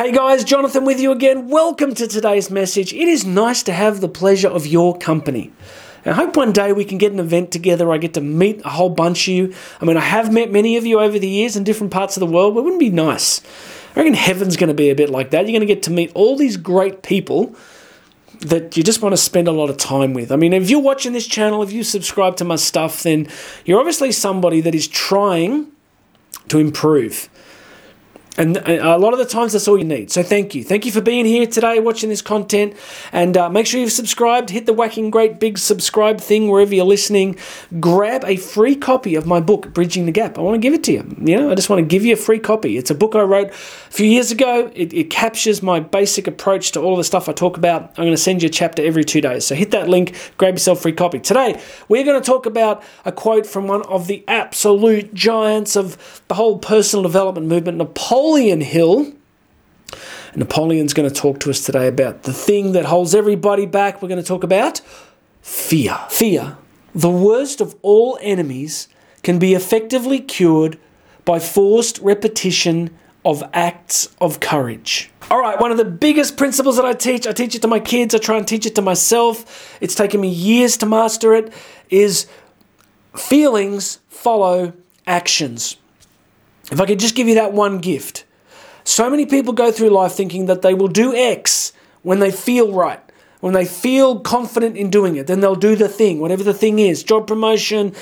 Hey guys, Jonathan with you again. Welcome to today's message. It is nice to have the pleasure of your company. I hope one day we can get an event together. I get to meet a whole bunch of you. I mean, I have met many of you over the years in different parts of the world, but wouldn't be nice? I reckon heaven's going to be a bit like that. You're going to get to meet all these great people that you just want to spend a lot of time with. I mean, if you're watching this channel, if you subscribe to my stuff, then you're obviously somebody that is trying to improve. And a lot of the times, that's all you need. So, thank you. Thank you for being here today, watching this content. And uh, make sure you've subscribed. Hit the whacking great big subscribe thing wherever you're listening. Grab a free copy of my book, Bridging the Gap. I want to give it to you. You know, I just want to give you a free copy. It's a book I wrote a few years ago. It, it captures my basic approach to all the stuff I talk about. I'm going to send you a chapter every two days. So, hit that link, grab yourself a free copy. Today, we're going to talk about a quote from one of the absolute giants of the whole personal development movement, Napoleon. Napoleon Hill. Napoleon's going to talk to us today about the thing that holds everybody back. We're going to talk about fear. Fear, the worst of all enemies, can be effectively cured by forced repetition of acts of courage. All right, one of the biggest principles that I teach, I teach it to my kids, I try and teach it to myself. It's taken me years to master it is feelings follow actions. If I could just give you that one gift. So many people go through life thinking that they will do X when they feel right, when they feel confident in doing it, then they'll do the thing, whatever the thing is job promotion,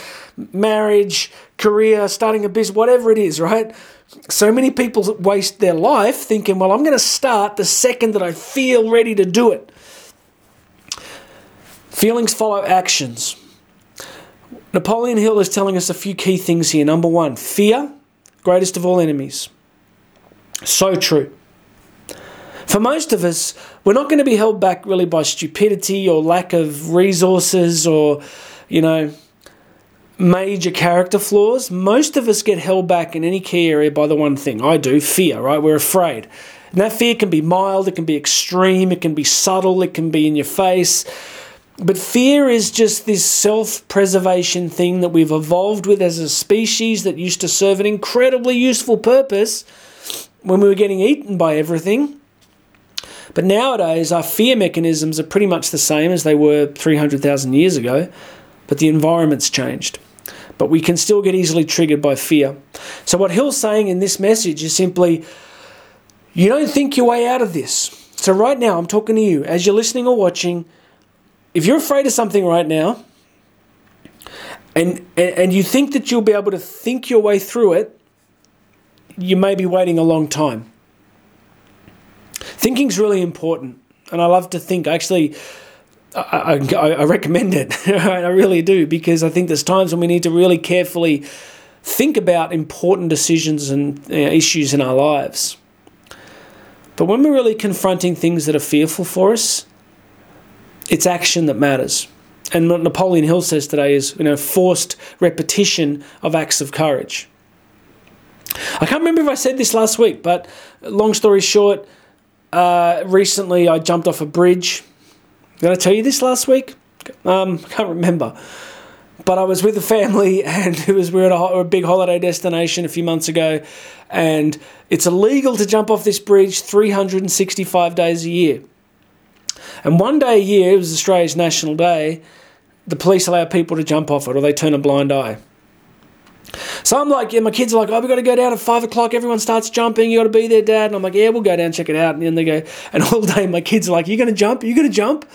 marriage, career, starting a business, whatever it is, right? So many people waste their life thinking, well, I'm going to start the second that I feel ready to do it. Feelings follow actions. Napoleon Hill is telling us a few key things here. Number one, fear greatest of all enemies. So true. For most of us, we're not going to be held back really by stupidity or lack of resources or, you know, major character flaws. Most of us get held back in any key area by the one thing I do fear, right? We're afraid. And that fear can be mild, it can be extreme, it can be subtle, it can be in your face. But fear is just this self preservation thing that we've evolved with as a species that used to serve an incredibly useful purpose when we were getting eaten by everything. But nowadays, our fear mechanisms are pretty much the same as they were 300,000 years ago, but the environment's changed. But we can still get easily triggered by fear. So, what Hill's saying in this message is simply you don't think your way out of this. So, right now, I'm talking to you as you're listening or watching if you're afraid of something right now and, and you think that you'll be able to think your way through it, you may be waiting a long time. Thinking's really important, and I love to think. Actually, I, I, I recommend it. I really do because I think there's times when we need to really carefully think about important decisions and uh, issues in our lives. But when we're really confronting things that are fearful for us, it's action that matters. And what Napoleon Hill says today is, you know, forced repetition of acts of courage. I can't remember if I said this last week, but long story short, uh, recently I jumped off a bridge. Did I tell you this last week? Um, I can't remember. But I was with a family and it was we were at a, a big holiday destination a few months ago, and it's illegal to jump off this bridge 365 days a year. And one day a year, it was Australia's National Day, the police allow people to jump off it or they turn a blind eye. So I'm like, yeah, my kids are like, oh, we've got to go down at five o'clock. Everyone starts jumping. You got to be there, Dad. And I'm like, yeah, we'll go down, check it out. And then they go, and all day my kids are like, you're going to jump? You're you going to jump?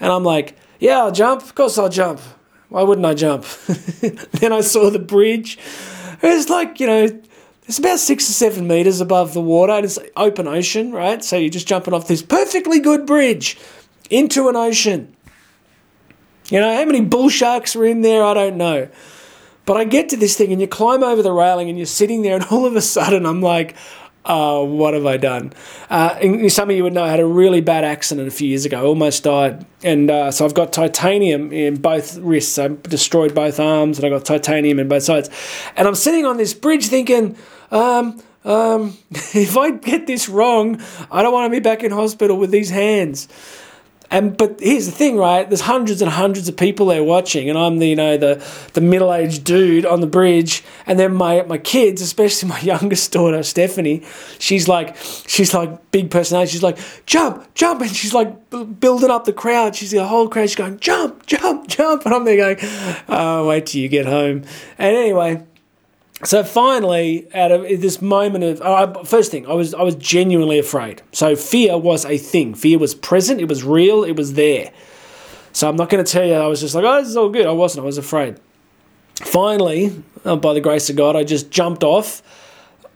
And I'm like, yeah, I'll jump. Of course I'll jump. Why wouldn't I jump? then I saw the bridge. It's like, you know, it's about six or seven meters above the water. And it's open ocean, right? So you're just jumping off this perfectly good bridge into an ocean. You know, how many bull sharks were in there? I don't know. But I get to this thing and you climb over the railing and you're sitting there, and all of a sudden I'm like, oh, what have I done? Uh, some of you would know I had a really bad accident a few years ago, almost died. And uh, so I've got titanium in both wrists. I destroyed both arms and I got titanium in both sides. And I'm sitting on this bridge thinking, um, um, if I get this wrong, I don't want to be back in hospital with these hands. And but here's the thing, right? There's hundreds and hundreds of people there watching, and I'm the you know the the middle aged dude on the bridge, and then my my kids, especially my youngest daughter Stephanie, she's like she's like big personality. She's like jump, jump, and she's like building up the crowd. She's the whole crowd. She's going jump, jump, jump, and I'm there going, oh, wait till you get home. And anyway, so finally, out of this moment of uh, first thing, I was I was genuinely afraid. So fear was a thing. Fear was present. It was real. It was there. So I'm not going to tell you I was just like, oh, this is all good. I wasn't. I was afraid. Finally, uh, by the grace of God, I just jumped off,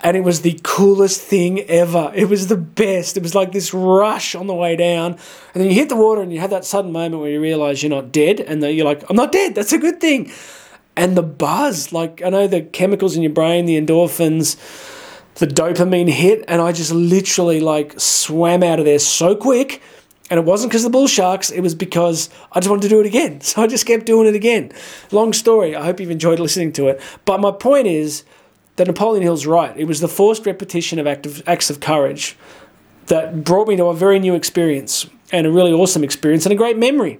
and it was the coolest thing ever. It was the best. It was like this rush on the way down, and then you hit the water, and you have that sudden moment where you realize you're not dead, and that you're like, I'm not dead. That's a good thing and the buzz. Like I know the chemicals in your brain, the endorphins, the dopamine hit, and I just literally like swam out of there so quick. And it wasn't because of the bull sharks, it was because I just wanted to do it again. So I just kept doing it again. Long story. I hope you've enjoyed listening to it. But my point is that Napoleon Hill's right. It was the forced repetition of acts of courage that brought me to a very new experience and a really awesome experience and a great memory.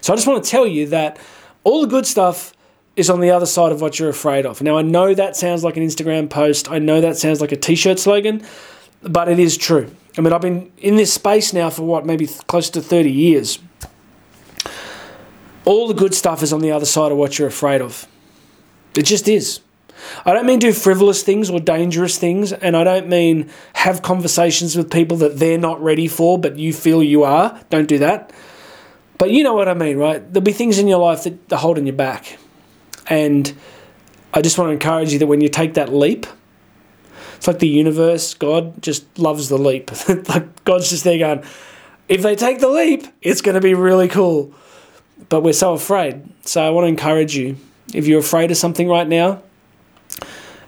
So I just want to tell you that all the good stuff is on the other side of what you're afraid of. Now, I know that sounds like an Instagram post, I know that sounds like a t shirt slogan, but it is true. I mean, I've been in this space now for what, maybe close to 30 years. All the good stuff is on the other side of what you're afraid of. It just is. I don't mean do frivolous things or dangerous things, and I don't mean have conversations with people that they're not ready for, but you feel you are. Don't do that. But you know what I mean, right? There'll be things in your life that are holding you back. And I just want to encourage you that when you take that leap, it's like the universe, God just loves the leap. like God's just there going, if they take the leap, it's going to be really cool. But we're so afraid. So I want to encourage you if you're afraid of something right now,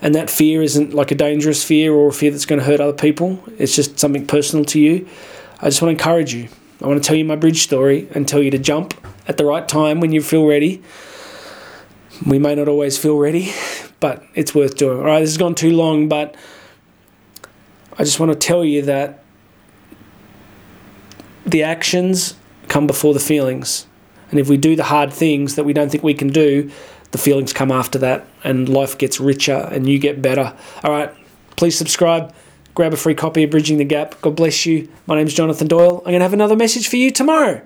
and that fear isn't like a dangerous fear or a fear that's going to hurt other people, it's just something personal to you, I just want to encourage you. I want to tell you my bridge story and tell you to jump at the right time when you feel ready we may not always feel ready, but it's worth doing. All right, this has gone too long, but I just want to tell you that the actions come before the feelings. And if we do the hard things that we don't think we can do, the feelings come after that, and life gets richer and you get better. All right, please subscribe. Grab a free copy of Bridging the Gap. God bless you. My name is Jonathan Doyle. I'm going to have another message for you tomorrow.